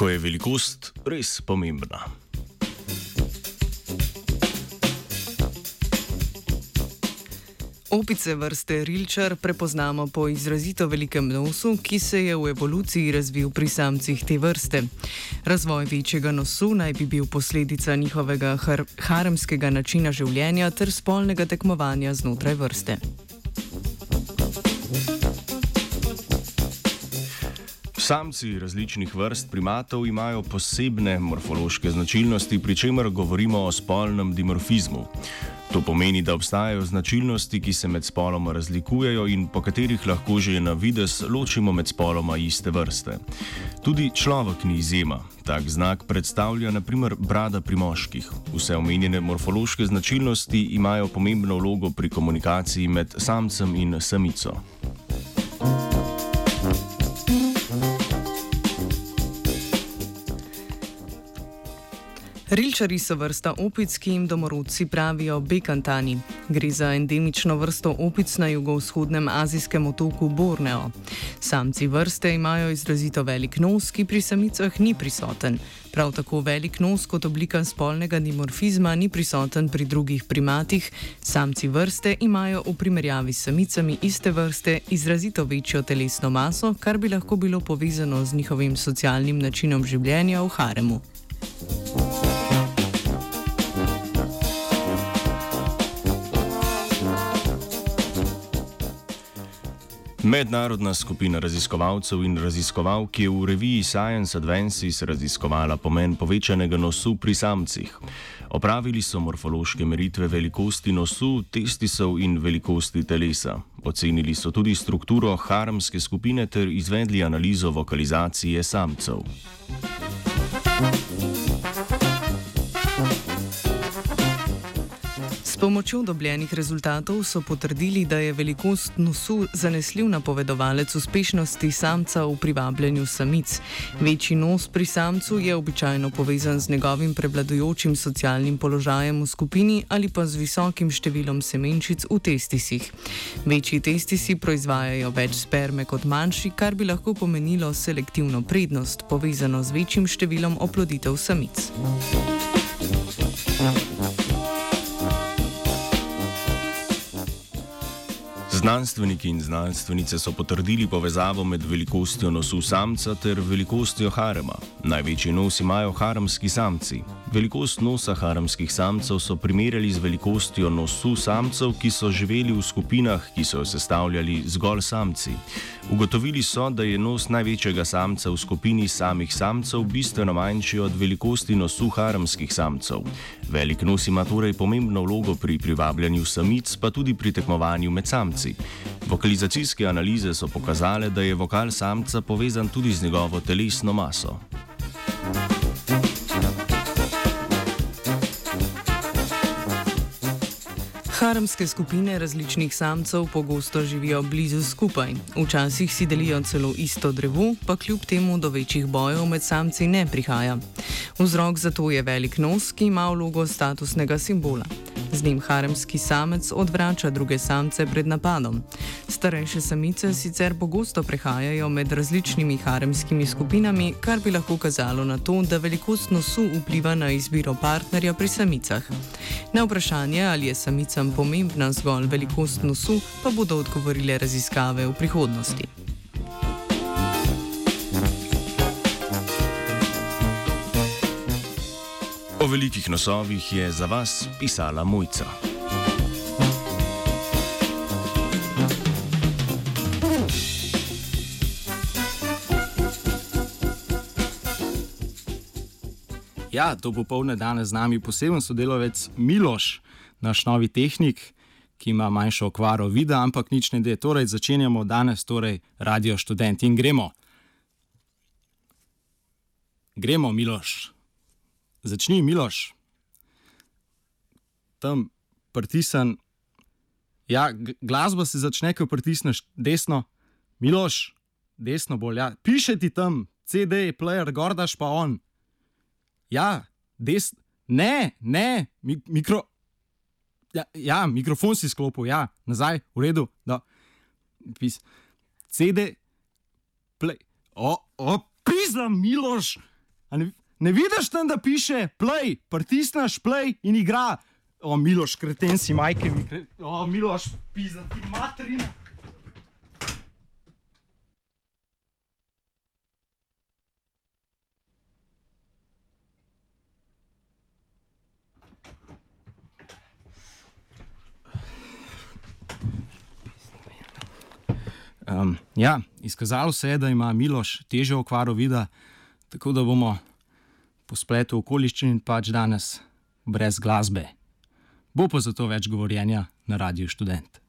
ko je velikost res pomembna. Opice vrste rilčar prepoznamo po izrazito velikem nosu, ki se je v evoluciji razvil pri samcih te vrste. Razvoj večjega nosu naj bi bil posledica njihovega har haremskega načina življenja ter spolnega tekmovanja znotraj vrste. Samci različnih vrst primatov imajo posebne morfološke značilnosti, pri čemer govorimo o spolnem dimorfizmu. To pomeni, da obstajajo značilnosti, ki se med spoloma razlikujejo in po katerih lahko že na vides ločimo med spoloma iste vrste. Tudi človek ni izjema. Tak znak predstavlja naprimer brada pri moških. Vse omenjene morfološke značilnosti imajo pomembno vlogo pri komunikaciji med samcem in samico. Rilčari so vrsta opic, ki jim domorodci pravijo bekantani. Gre za endemično vrsto opic na jugovzhodnem azijskem otoku Borneo. Samci vrste imajo izrazito velik nos, ki pri samicah ni prisoten. Prav tako velik nos kot oblika spolnega dimorfizma ni prisoten pri drugih primatih. Samci vrste imajo v primerjavi s samicami iste vrste izrazito večjo telesno maso, kar bi lahko bilo povezano z njihovim socialnim načinom življenja v haremu. Mednarodna skupina raziskovalcev in raziskovalk je v reviji Science Advances raziskovala pomen povečanega nosu pri samcih. Opravili so morfološke meritve velikosti nosu, testisov in velikosti telesa. Ocenili so tudi strukturo harmske skupine ter izvedli analizo vokalizacije samcev. Pomočjo dobljenih rezultatov so potrdili, da je velikost nosu zanesljiv napovedovalec uspešnosti samca v privabljanju samic. Večji nos pri samcu je običajno povezan z njegovim prevladujočim socialnim položajem v skupini ali pa z visokim številom semenčic v testisih. Večji testisi proizvajajo več sperme kot manjši, kar bi lahko pomenilo selektivno prednost, povezano z večjim številom oploditev samic. Thank you. Znanstveniki in znanstvenice so potrdili povezavo med velikostjo nosu samca ter velikostjo harema. Največji nos imajo haremski samci. Velikost nosa haremskih samcev so primerjali z velikostjo nosu samcev, ki so živeli v skupinah, ki so jo sestavljali zgolj samci. Ugotovili so, da je nos največjega samca v skupini samih samcev bistveno manjši od velikosti nosu haremskih samcev. Velik nos ima torej pomembno vlogo pri privabljanju samic, pa tudi pri tekmovanju med samci. Vokalizacijske analize so pokazale, da je vokal samca povezan tudi z njegovo telesno maso. Haremske skupine različnih samcev pogosto živijo blizu skupaj. Včasih si delijo celo isto drevo, pa kljub temu do večjih bojev med samci ne prihaja. Vzrok za to je velik nos, ki ima vlogo statusnega simbola. Z njim haremski samec odvrača druge samce pred napadom. Starejše samice sicer pogosto prehajajo med različnimi haremskimi skupinami, kar bi lahko kazalo na to, da velikost nosu vpliva na izbiro partnerja pri samicah. Na vprašanje, ali je samicam pomembna zgolj velikost nosu, pa bodo odgovorile raziskave v prihodnosti. O velikih nosovih je za vas pisala Mojca. Ja, to popolne danes z nami poseben sodelovec Miloš, naš novi tehnik, ki ima manjšo okvaro vida, ampak nič ne de. Torej, začenjamo danes, torej, radio študenti in gremo. Gremo, Miloš. Začni, Miloš. Tam pritisnem. Ja, glasba se začne, ko pritisneš desno. Miloš, desno bolj. Ja. Piše ti tam, CD, player, gordaš pa on. Ja, desno. Ne, ne, Mi mikro. Ja, ja, mikrofon si sklopil, ja, nazaj, v redu. Da. CD, play. O, o, pisam, Miloš. Ne, ne vidiš tam, da piše play, pritisneš play in igra. O, Miloš, kreten si, majke mi, o, Miloš, pizda ti materina. Um, ja, izkazalo se je, da ima Miloš težjo okvaro vida, tako da bomo po spletu okoliščin pač danes brez glasbe. Bo pa zato več govorjenja na radiju študent.